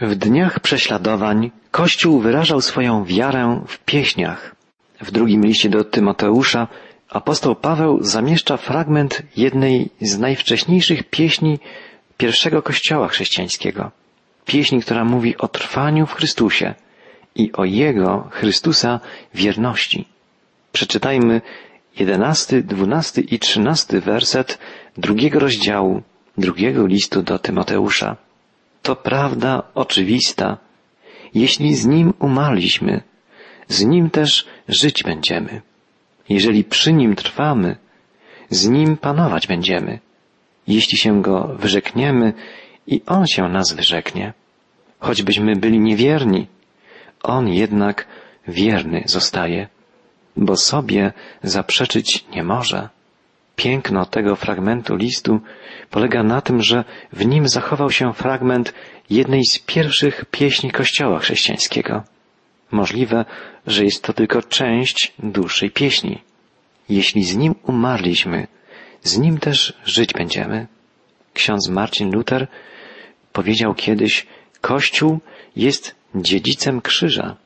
W dniach prześladowań Kościół wyrażał swoją wiarę w pieśniach. W drugim liście do Tymoteusza apostoł Paweł zamieszcza fragment jednej z najwcześniejszych pieśni pierwszego kościoła chrześcijańskiego. Pieśni, która mówi o trwaniu w Chrystusie i o Jego, Chrystusa, wierności. Przeczytajmy jedenasty, dwunasty i trzynasty werset drugiego rozdziału drugiego listu do Tymoteusza. To prawda oczywista. Jeśli z Nim umarliśmy, z Nim też żyć będziemy. Jeżeli przy Nim trwamy, z Nim panować będziemy. Jeśli się Go wyrzekniemy i On się nas wyrzeknie. Choćbyśmy byli niewierni, On jednak wierny zostaje, bo sobie zaprzeczyć nie może. Piękno tego fragmentu listu polega na tym, że w nim zachował się fragment jednej z pierwszych pieśni Kościoła chrześcijańskiego. Możliwe, że jest to tylko część dłuższej pieśni. Jeśli z nim umarliśmy, z nim też żyć będziemy. Ksiądz Marcin Luther powiedział kiedyś, Kościół jest dziedzicem krzyża.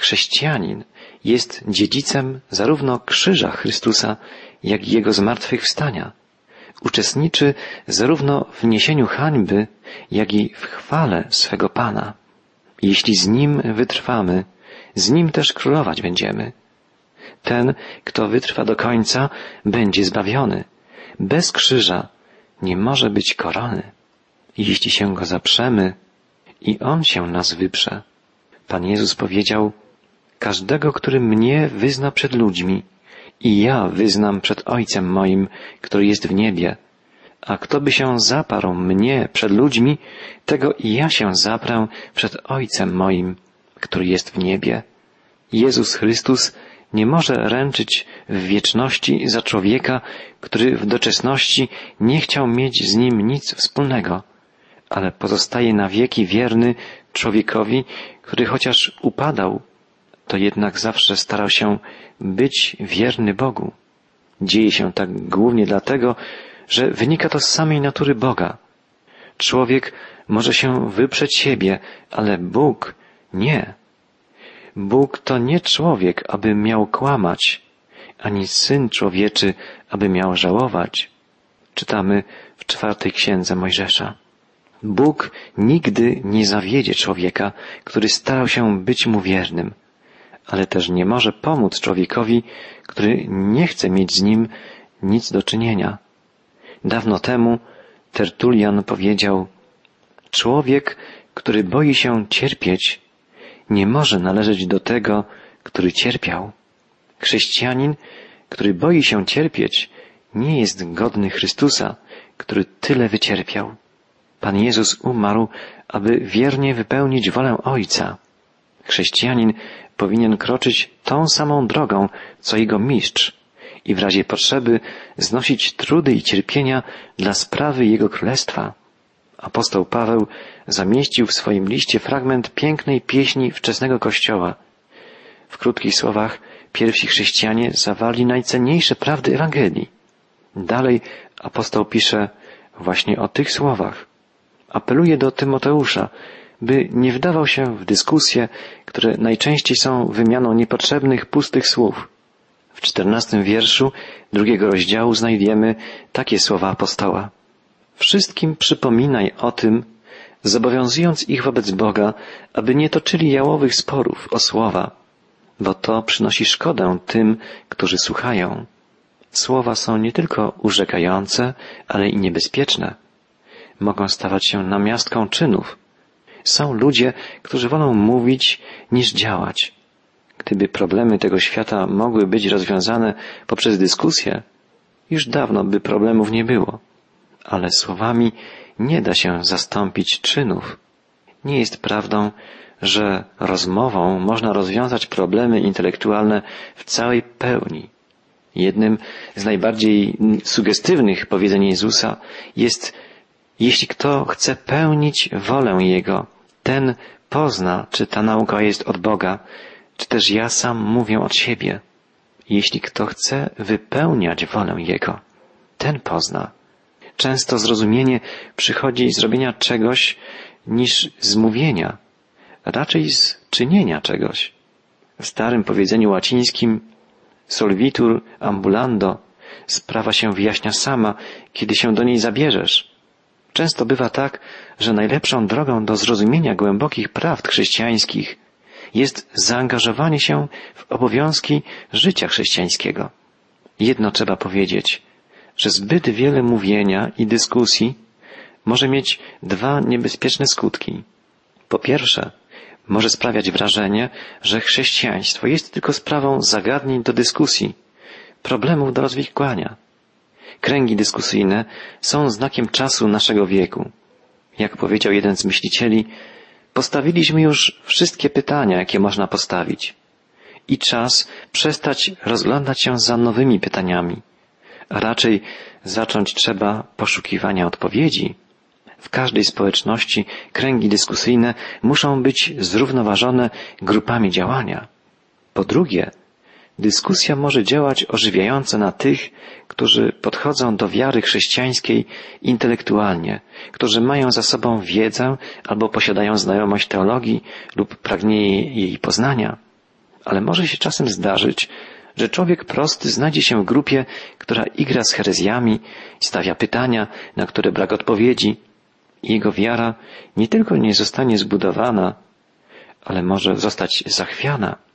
Chrześcijanin jest dziedzicem zarówno krzyża Chrystusa, jak i Jego zmartwychwstania. Uczestniczy zarówno w niesieniu hańby, jak i w chwale swego Pana. Jeśli z Nim wytrwamy, z Nim też królować będziemy. Ten, kto wytrwa do końca, będzie zbawiony. Bez krzyża nie może być korony. Jeśli się Go zaprzemy i On się nas wyprze. Pan Jezus powiedział, każdego, który mnie wyzna przed ludźmi, i ja wyznam przed Ojcem moim, który jest w niebie. A kto by się zaparł mnie przed ludźmi, tego i ja się zaprę przed Ojcem moim, który jest w niebie. Jezus Chrystus nie może ręczyć w wieczności za człowieka, który w doczesności nie chciał mieć z nim nic wspólnego, ale pozostaje na wieki wierny człowiekowi, który chociaż upadał, to jednak zawsze starał się być wierny Bogu. Dzieje się tak głównie dlatego, że wynika to z samej natury Boga. Człowiek może się wyprzeć siebie, ale Bóg nie. Bóg to nie człowiek, aby miał kłamać, ani syn człowieczy, aby miał żałować. Czytamy w czwartej księdze Mojżesza. Bóg nigdy nie zawiedzie człowieka, który starał się być mu wiernym ale też nie może pomóc człowiekowi, który nie chce mieć z nim nic do czynienia. Dawno temu Tertulian powiedział, człowiek, który boi się cierpieć, nie może należeć do tego, który cierpiał. Chrześcijanin, który boi się cierpieć, nie jest godny Chrystusa, który tyle wycierpiał. Pan Jezus umarł, aby wiernie wypełnić wolę Ojca. Chrześcijanin powinien kroczyć tą samą drogą, co jego mistrz i w razie potrzeby znosić trudy i cierpienia dla sprawy Jego Królestwa. Apostoł Paweł zamieścił w swoim liście fragment pięknej pieśni wczesnego Kościoła. W krótkich słowach pierwsi chrześcijanie zawali najcenniejsze prawdy Ewangelii. Dalej apostoł pisze właśnie o tych słowach. Apeluje do Tymoteusza, by nie wdawał się w dyskusje, które najczęściej są wymianą niepotrzebnych, pustych słów. W czternastym wierszu drugiego rozdziału znajdziemy takie słowa apostoła. Wszystkim przypominaj o tym, zobowiązując ich wobec Boga, aby nie toczyli jałowych sporów o słowa, bo to przynosi szkodę tym, którzy słuchają. Słowa są nie tylko urzekające, ale i niebezpieczne. Mogą stawać się namiastką czynów, są ludzie, którzy wolą mówić niż działać. Gdyby problemy tego świata mogły być rozwiązane poprzez dyskusję, już dawno by problemów nie było. Ale słowami nie da się zastąpić czynów. Nie jest prawdą, że rozmową można rozwiązać problemy intelektualne w całej pełni. Jednym z najbardziej sugestywnych powiedzeń Jezusa jest jeśli kto chce pełnić wolę Jego, ten pozna, czy ta nauka jest od Boga, czy też ja sam mówię od siebie. Jeśli kto chce wypełniać wolę Jego, ten pozna. Często zrozumienie przychodzi z robienia czegoś, niż z mówienia, raczej z czynienia czegoś. W starym powiedzeniu łacińskim solvitur ambulando sprawa się wyjaśnia sama, kiedy się do niej zabierzesz. Często bywa tak, że najlepszą drogą do zrozumienia głębokich prawd chrześcijańskich jest zaangażowanie się w obowiązki życia chrześcijańskiego. Jedno trzeba powiedzieć, że zbyt wiele mówienia i dyskusji może mieć dwa niebezpieczne skutki. Po pierwsze, może sprawiać wrażenie, że chrześcijaństwo jest tylko sprawą zagadnień do dyskusji, problemów do rozwikłania. Kręgi dyskusyjne są znakiem czasu naszego wieku. Jak powiedział jeden z myślicieli, postawiliśmy już wszystkie pytania, jakie można postawić. I czas przestać rozglądać się za nowymi pytaniami, a raczej zacząć trzeba poszukiwania odpowiedzi. W każdej społeczności kręgi dyskusyjne muszą być zrównoważone grupami działania. Po drugie, dyskusja może działać ożywiająco na tych, którzy podchodzą do wiary chrześcijańskiej intelektualnie, którzy mają za sobą wiedzę albo posiadają znajomość teologii lub pragnienie jej poznania. Ale może się czasem zdarzyć, że człowiek prosty znajdzie się w grupie, która igra z herezjami, stawia pytania, na które brak odpowiedzi. Jego wiara nie tylko nie zostanie zbudowana, ale może zostać zachwiana.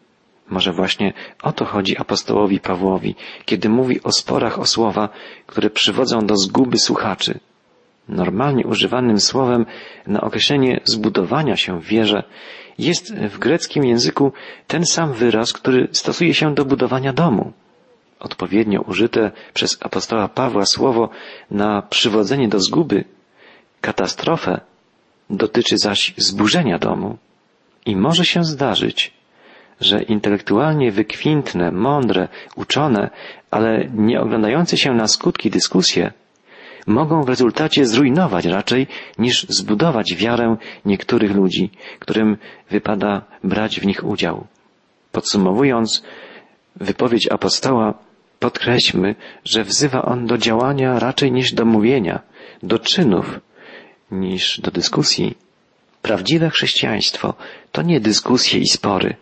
Może właśnie o to chodzi apostołowi Pawłowi, kiedy mówi o sporach o słowa, które przywodzą do zguby słuchaczy. Normalnie używanym słowem na określenie zbudowania się w wierze jest w greckim języku ten sam wyraz, który stosuje się do budowania domu. Odpowiednio użyte przez apostoła Pawła słowo na przywodzenie do zguby, katastrofę, dotyczy zaś zburzenia domu. I może się zdarzyć, że intelektualnie wykwintne, mądre, uczone, ale nie oglądające się na skutki dyskusje, mogą w rezultacie zrujnować raczej niż zbudować wiarę niektórych ludzi, którym wypada brać w nich udział. Podsumowując, wypowiedź apostoła podkreślmy, że wzywa on do działania raczej niż do mówienia, do czynów niż do dyskusji. Prawdziwe chrześcijaństwo to nie dyskusje i spory,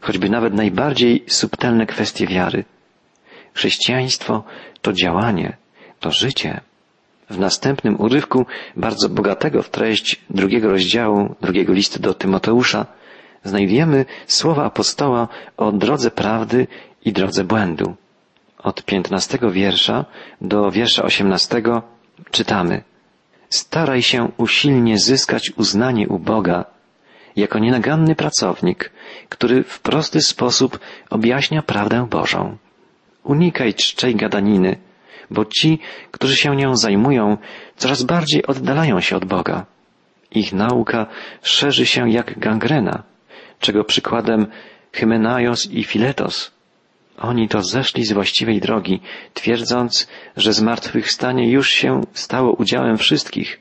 choćby nawet najbardziej subtelne kwestie wiary. Chrześcijaństwo to działanie, to życie. W następnym urywku, bardzo bogatego w treść drugiego rozdziału, drugiego listu do Tymoteusza, znajdujemy słowa apostoła o drodze prawdy i drodze błędu. Od piętnastego wiersza do wiersza osiemnastego czytamy Staraj się usilnie zyskać uznanie u Boga jako nienaganny pracownik, który w prosty sposób objaśnia prawdę Bożą. Unikaj czczej gadaniny, bo ci, którzy się nią zajmują, coraz bardziej oddalają się od Boga. Ich nauka szerzy się jak gangrena, czego przykładem Hymenaios i Filetos. Oni to zeszli z właściwej drogi, twierdząc, że zmartwychwstanie już się stało udziałem wszystkich.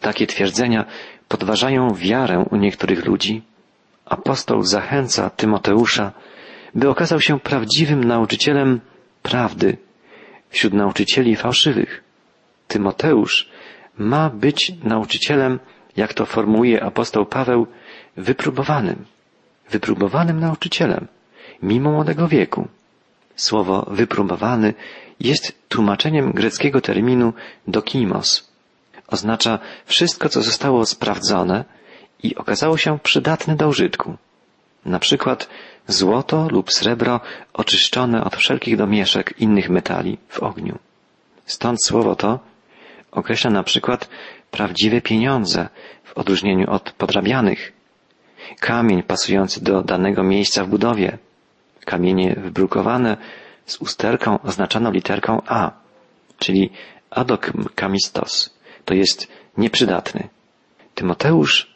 Takie twierdzenia podważają wiarę u niektórych ludzi. Apostoł zachęca Tymoteusza, by okazał się prawdziwym nauczycielem prawdy wśród nauczycieli fałszywych. Tymoteusz ma być nauczycielem, jak to formułuje apostoł Paweł, wypróbowanym. Wypróbowanym nauczycielem, mimo młodego wieku. Słowo wypróbowany jest tłumaczeniem greckiego terminu dokimos. Oznacza wszystko, co zostało sprawdzone i okazało się przydatne do użytku. Na przykład złoto lub srebro oczyszczone od wszelkich domieszek innych metali w ogniu. Stąd słowo to określa na przykład prawdziwe pieniądze w odróżnieniu od podrabianych, kamień pasujący do danego miejsca w budowie, kamienie wybrukowane z usterką oznaczoną literką A, czyli adok kamistos, to jest nieprzydatny. Tymoteusz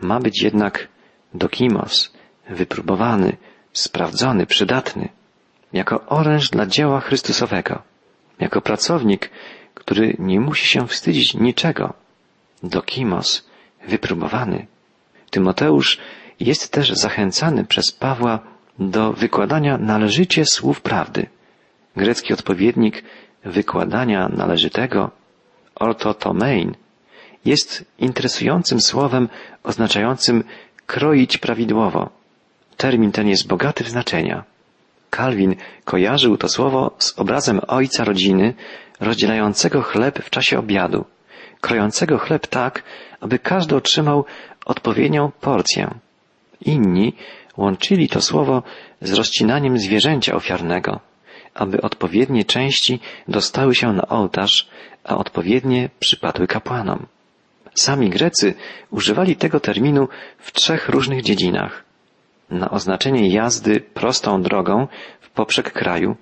ma być jednak dokimos, wypróbowany, sprawdzony, przydatny, jako oręż dla dzieła Chrystusowego, jako pracownik, który nie musi się wstydzić niczego. Dokimos, wypróbowany. Tymoteusz jest też zachęcany przez Pawła do wykładania należycie słów prawdy. Grecki odpowiednik wykładania należytego, ortotomein, jest interesującym słowem oznaczającym kroić prawidłowo. Termin ten jest bogaty w znaczenia. Kalwin kojarzył to słowo z obrazem ojca rodziny rozdzielającego chleb w czasie obiadu, krojącego chleb tak, aby każdy otrzymał odpowiednią porcję. Inni łączyli to słowo z rozcinaniem zwierzęcia ofiarnego, aby odpowiednie części dostały się na ołtarz, a odpowiednie przypadły kapłanom. Sami Grecy używali tego terminu w trzech różnych dziedzinach. Na oznaczenie jazdy prostą drogą w poprzek kraju,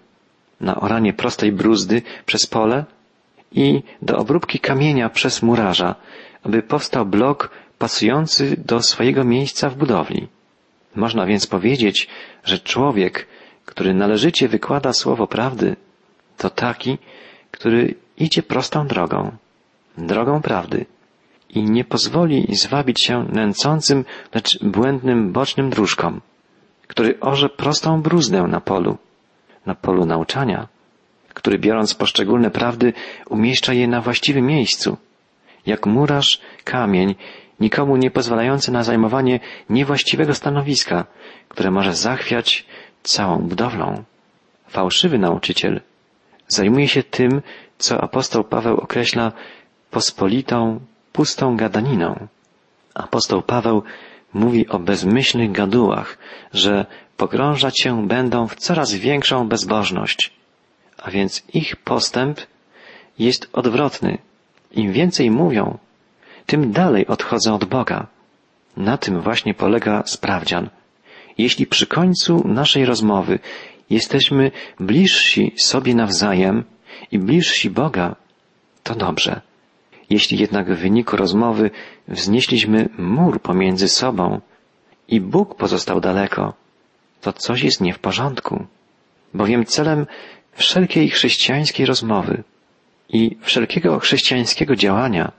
na oranie prostej bruzdy przez pole i do obróbki kamienia przez murarza, aby powstał blok pasujący do swojego miejsca w budowli. Można więc powiedzieć, że człowiek, który należycie wykłada słowo prawdy, to taki, który idzie prostą drogą, drogą prawdy i nie pozwoli zwabić się nęcącym, lecz błędnym bocznym dróżkom, który orze prostą bruzdę na polu, na polu nauczania, który biorąc poszczególne prawdy umieszcza je na właściwym miejscu, jak murarz kamień, nikomu nie pozwalający na zajmowanie niewłaściwego stanowiska, które może zachwiać całą budowlą. Fałszywy nauczyciel zajmuje się tym, co apostoł Paweł określa pospolitą, pustą gadaniną. Apostoł Paweł mówi o bezmyślnych gadułach, że pogrążać się będą w coraz większą bezbożność. A więc ich postęp jest odwrotny. Im więcej mówią, tym dalej odchodzą od Boga. Na tym właśnie polega sprawdzian. Jeśli przy końcu naszej rozmowy jesteśmy bliżsi sobie nawzajem i bliżsi Boga, to dobrze. Jeśli jednak w wyniku rozmowy wznieśliśmy mur pomiędzy sobą i Bóg pozostał daleko, to coś jest nie w porządku. Bowiem celem wszelkiej chrześcijańskiej rozmowy i wszelkiego chrześcijańskiego działania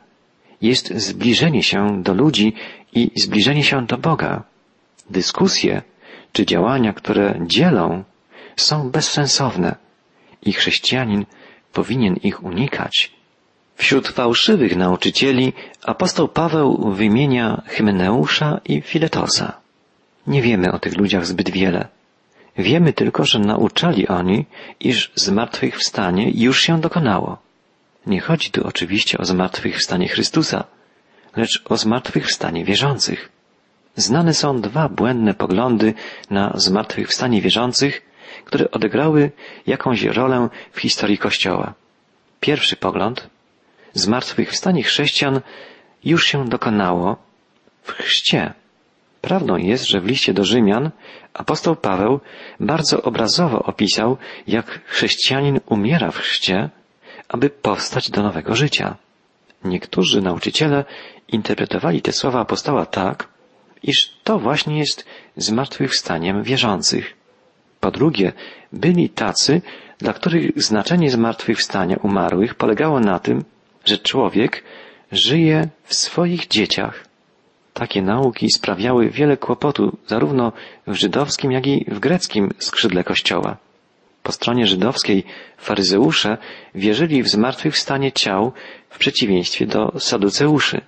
jest zbliżenie się do ludzi i zbliżenie się do Boga. Dyskusje czy działania, które dzielą, są bezsensowne i chrześcijanin powinien ich unikać. Wśród fałszywych nauczycieli apostoł Paweł wymienia Hymeneusza i Filetosa. Nie wiemy o tych ludziach zbyt wiele. Wiemy tylko, że nauczali oni, iż zmartwychwstanie już się dokonało. Nie chodzi tu oczywiście o zmartwychwstanie Chrystusa, lecz o zmartwychwstanie wierzących. Znane są dwa błędne poglądy na zmartwychwstanie wierzących, które odegrały jakąś rolę w historii Kościoła. Pierwszy pogląd zmartwychwstanie chrześcijan już się dokonało w chrzcie. Prawdą jest, że w liście do Rzymian apostoł Paweł bardzo obrazowo opisał, jak chrześcijanin umiera w chrzcie, aby powstać do nowego życia. Niektórzy nauczyciele interpretowali te słowa apostoła tak, iż to właśnie jest zmartwychwstaniem wierzących. Po drugie, byli tacy, dla których znaczenie zmartwychwstania umarłych polegało na tym, że człowiek żyje w swoich dzieciach. Takie nauki sprawiały wiele kłopotu zarówno w żydowskim, jak i w greckim skrzydle Kościoła. Po stronie żydowskiej faryzeusze wierzyli w zmartwychwstanie ciał w przeciwieństwie do saduceuszy.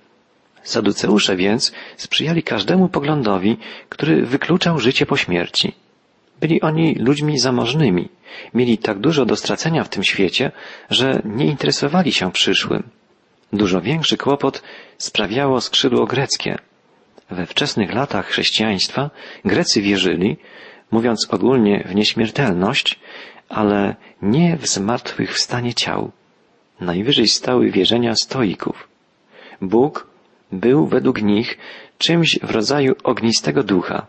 Saduceusze więc sprzyjali każdemu poglądowi, który wykluczał życie po śmierci. Byli oni ludźmi zamożnymi, mieli tak dużo do stracenia w tym świecie, że nie interesowali się przyszłym. Dużo większy kłopot sprawiało skrzydło greckie. We wczesnych latach chrześcijaństwa Grecy wierzyli, mówiąc ogólnie w nieśmiertelność, ale nie w zmartwychwstanie ciał. Najwyżej stały wierzenia stoików. Bóg był według nich czymś w rodzaju ognistego ducha.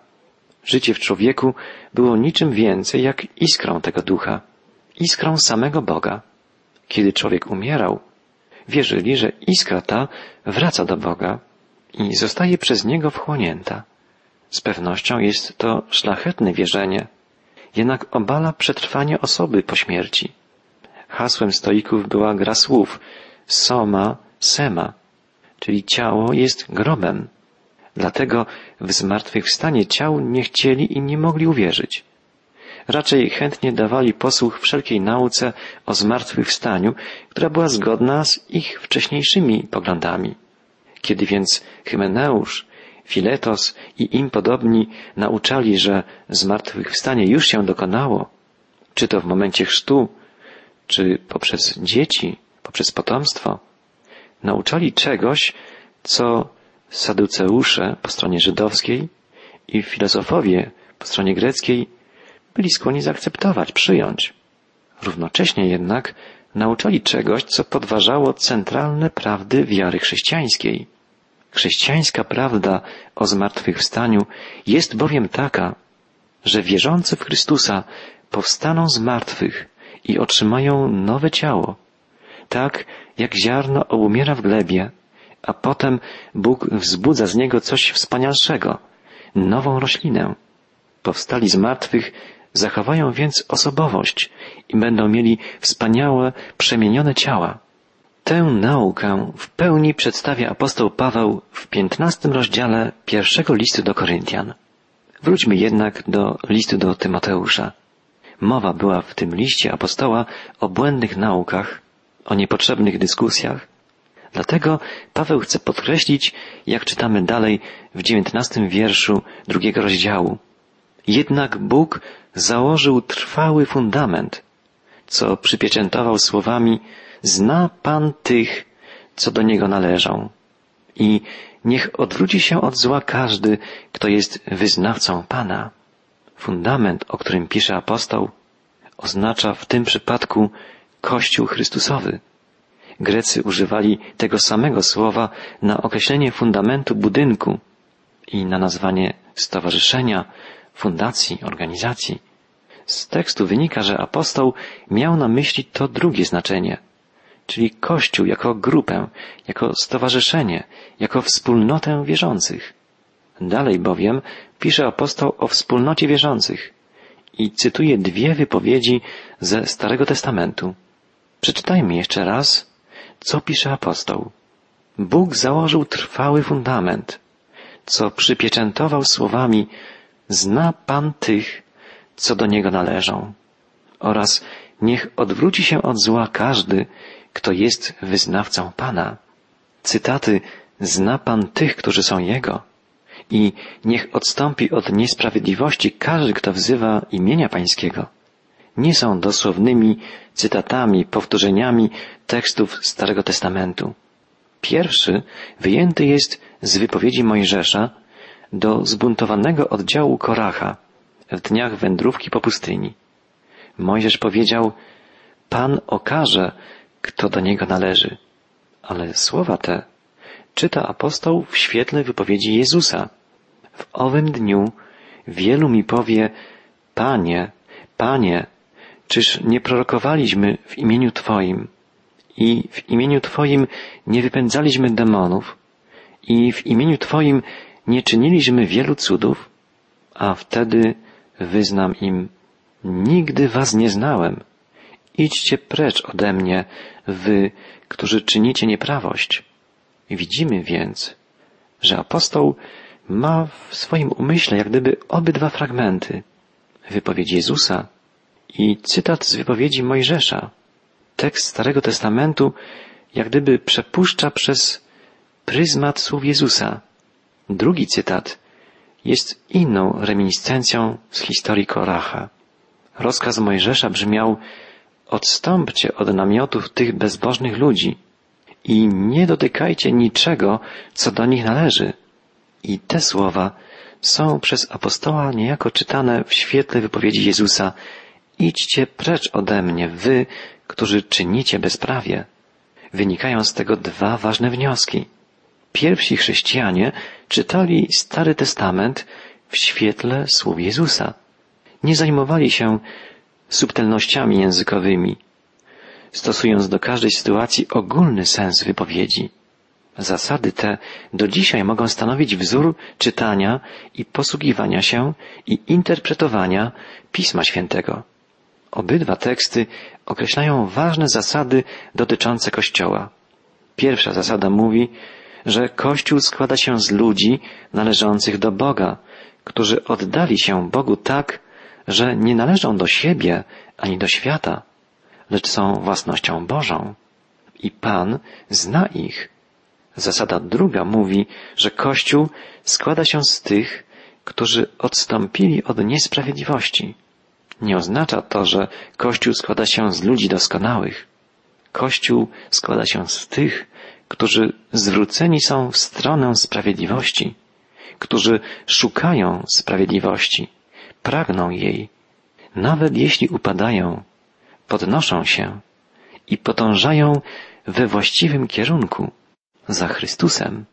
Życie w człowieku było niczym więcej jak iskrą tego ducha, iskrą samego Boga. Kiedy człowiek umierał, wierzyli, że iskra ta wraca do Boga i zostaje przez Niego wchłonięta. Z pewnością jest to szlachetne wierzenie, jednak obala przetrwanie osoby po śmierci. Hasłem stoików była gra słów soma, sema, czyli ciało jest grobem. Dlatego w zmartwychwstanie ciał nie chcieli i nie mogli uwierzyć. Raczej chętnie dawali posłuch wszelkiej nauce o zmartwychwstaniu, która była zgodna z ich wcześniejszymi poglądami. Kiedy więc Hymeneusz, Filetos i im podobni nauczali, że zmartwychwstanie już się dokonało, czy to w momencie chrztu, czy poprzez dzieci, poprzez potomstwo, nauczali czegoś, co saduceusze po stronie żydowskiej i filozofowie po stronie greckiej byli skłonni zaakceptować, przyjąć. Równocześnie jednak nauczali czegoś, co podważało centralne prawdy wiary chrześcijańskiej. Chrześcijańska prawda o zmartwychwstaniu jest bowiem taka, że wierzący w Chrystusa powstaną z martwych i otrzymają nowe ciało, tak jak ziarno obumiera w glebie, a potem Bóg wzbudza z niego coś wspanialszego, nową roślinę. Powstali z martwych zachowają więc osobowość i będą mieli wspaniałe, przemienione ciała. Tę naukę w pełni przedstawia apostoł Paweł w piętnastym rozdziale pierwszego listu do Koryntian. Wróćmy jednak do listu do Tymoteusza. Mowa była w tym liście apostoła o błędnych naukach, o niepotrzebnych dyskusjach. Dlatego Paweł chce podkreślić, jak czytamy dalej w dziewiętnastym wierszu drugiego rozdziału. Jednak Bóg założył trwały fundament, co przypieczętował słowami Zna Pan tych, co do Niego należą. I niech odwróci się od zła każdy, kto jest wyznawcą Pana. Fundament, o którym pisze apostoł, oznacza w tym przypadku Kościół Chrystusowy. Grecy używali tego samego słowa na określenie fundamentu budynku i na nazwanie stowarzyszenia, fundacji, organizacji. Z tekstu wynika, że apostoł miał na myśli to drugie znaczenie, czyli Kościół jako grupę, jako stowarzyszenie, jako wspólnotę wierzących. Dalej bowiem pisze apostoł o wspólnocie wierzących i cytuje dwie wypowiedzi ze Starego Testamentu. Przeczytajmy jeszcze raz, co pisze apostoł. Bóg założył trwały fundament, co przypieczętował słowami Zna Pan tych, co do Niego należą. Oraz niech odwróci się od zła każdy, kto jest wyznawcą Pana. Cytaty Zna Pan tych, którzy są Jego i niech odstąpi od niesprawiedliwości każdy, kto wzywa imienia Pańskiego. Nie są dosłownymi cytatami, powtórzeniami tekstów Starego Testamentu. Pierwszy wyjęty jest z wypowiedzi Mojżesza do zbuntowanego oddziału Koracha w dniach wędrówki po pustyni. Mojżesz powiedział, Pan okaże, kto do niego należy. Ale słowa te czyta apostoł w świetle wypowiedzi Jezusa. W owym dniu wielu mi powie, Panie, Panie, czyż nie prorokowaliśmy w imieniu Twoim i w imieniu Twoim nie wypędzaliśmy demonów i w imieniu Twoim nie czyniliśmy wielu cudów? A wtedy wyznam im, nigdy was nie znałem. Idźcie precz ode mnie, wy, którzy czynicie nieprawość. Widzimy więc, że apostoł ma w swoim umyśle jak gdyby obydwa fragmenty. Wypowiedź Jezusa i cytat z wypowiedzi Mojżesza. Tekst Starego Testamentu jak gdyby przepuszcza przez pryzmat słów Jezusa. Drugi cytat jest inną reminiscencją z historii Koracha. Rozkaz Mojżesza brzmiał Odstąpcie od namiotów tych bezbożnych ludzi i nie dotykajcie niczego, co do nich należy. I te słowa są przez apostoła niejako czytane w świetle wypowiedzi Jezusa Idźcie precz ode mnie, wy, którzy czynicie bezprawie. Wynikają z tego dwa ważne wnioski. Pierwsi chrześcijanie czytali Stary Testament w świetle słów Jezusa. Nie zajmowali się subtelnościami językowymi, stosując do każdej sytuacji ogólny sens wypowiedzi. Zasady te do dzisiaj mogą stanowić wzór czytania i posługiwania się i interpretowania Pisma Świętego. Obydwa teksty określają ważne zasady dotyczące Kościoła. Pierwsza zasada mówi, że Kościół składa się z ludzi należących do Boga, którzy oddali się Bogu tak, że nie należą do siebie ani do świata, lecz są własnością Bożą. I Pan zna ich. Zasada druga mówi, że Kościół składa się z tych, którzy odstąpili od niesprawiedliwości. Nie oznacza to, że Kościół składa się z ludzi doskonałych. Kościół składa się z tych, którzy zwróceni są w stronę sprawiedliwości, którzy szukają sprawiedliwości, pragną jej, nawet jeśli upadają, podnoszą się i podążają we właściwym kierunku za Chrystusem.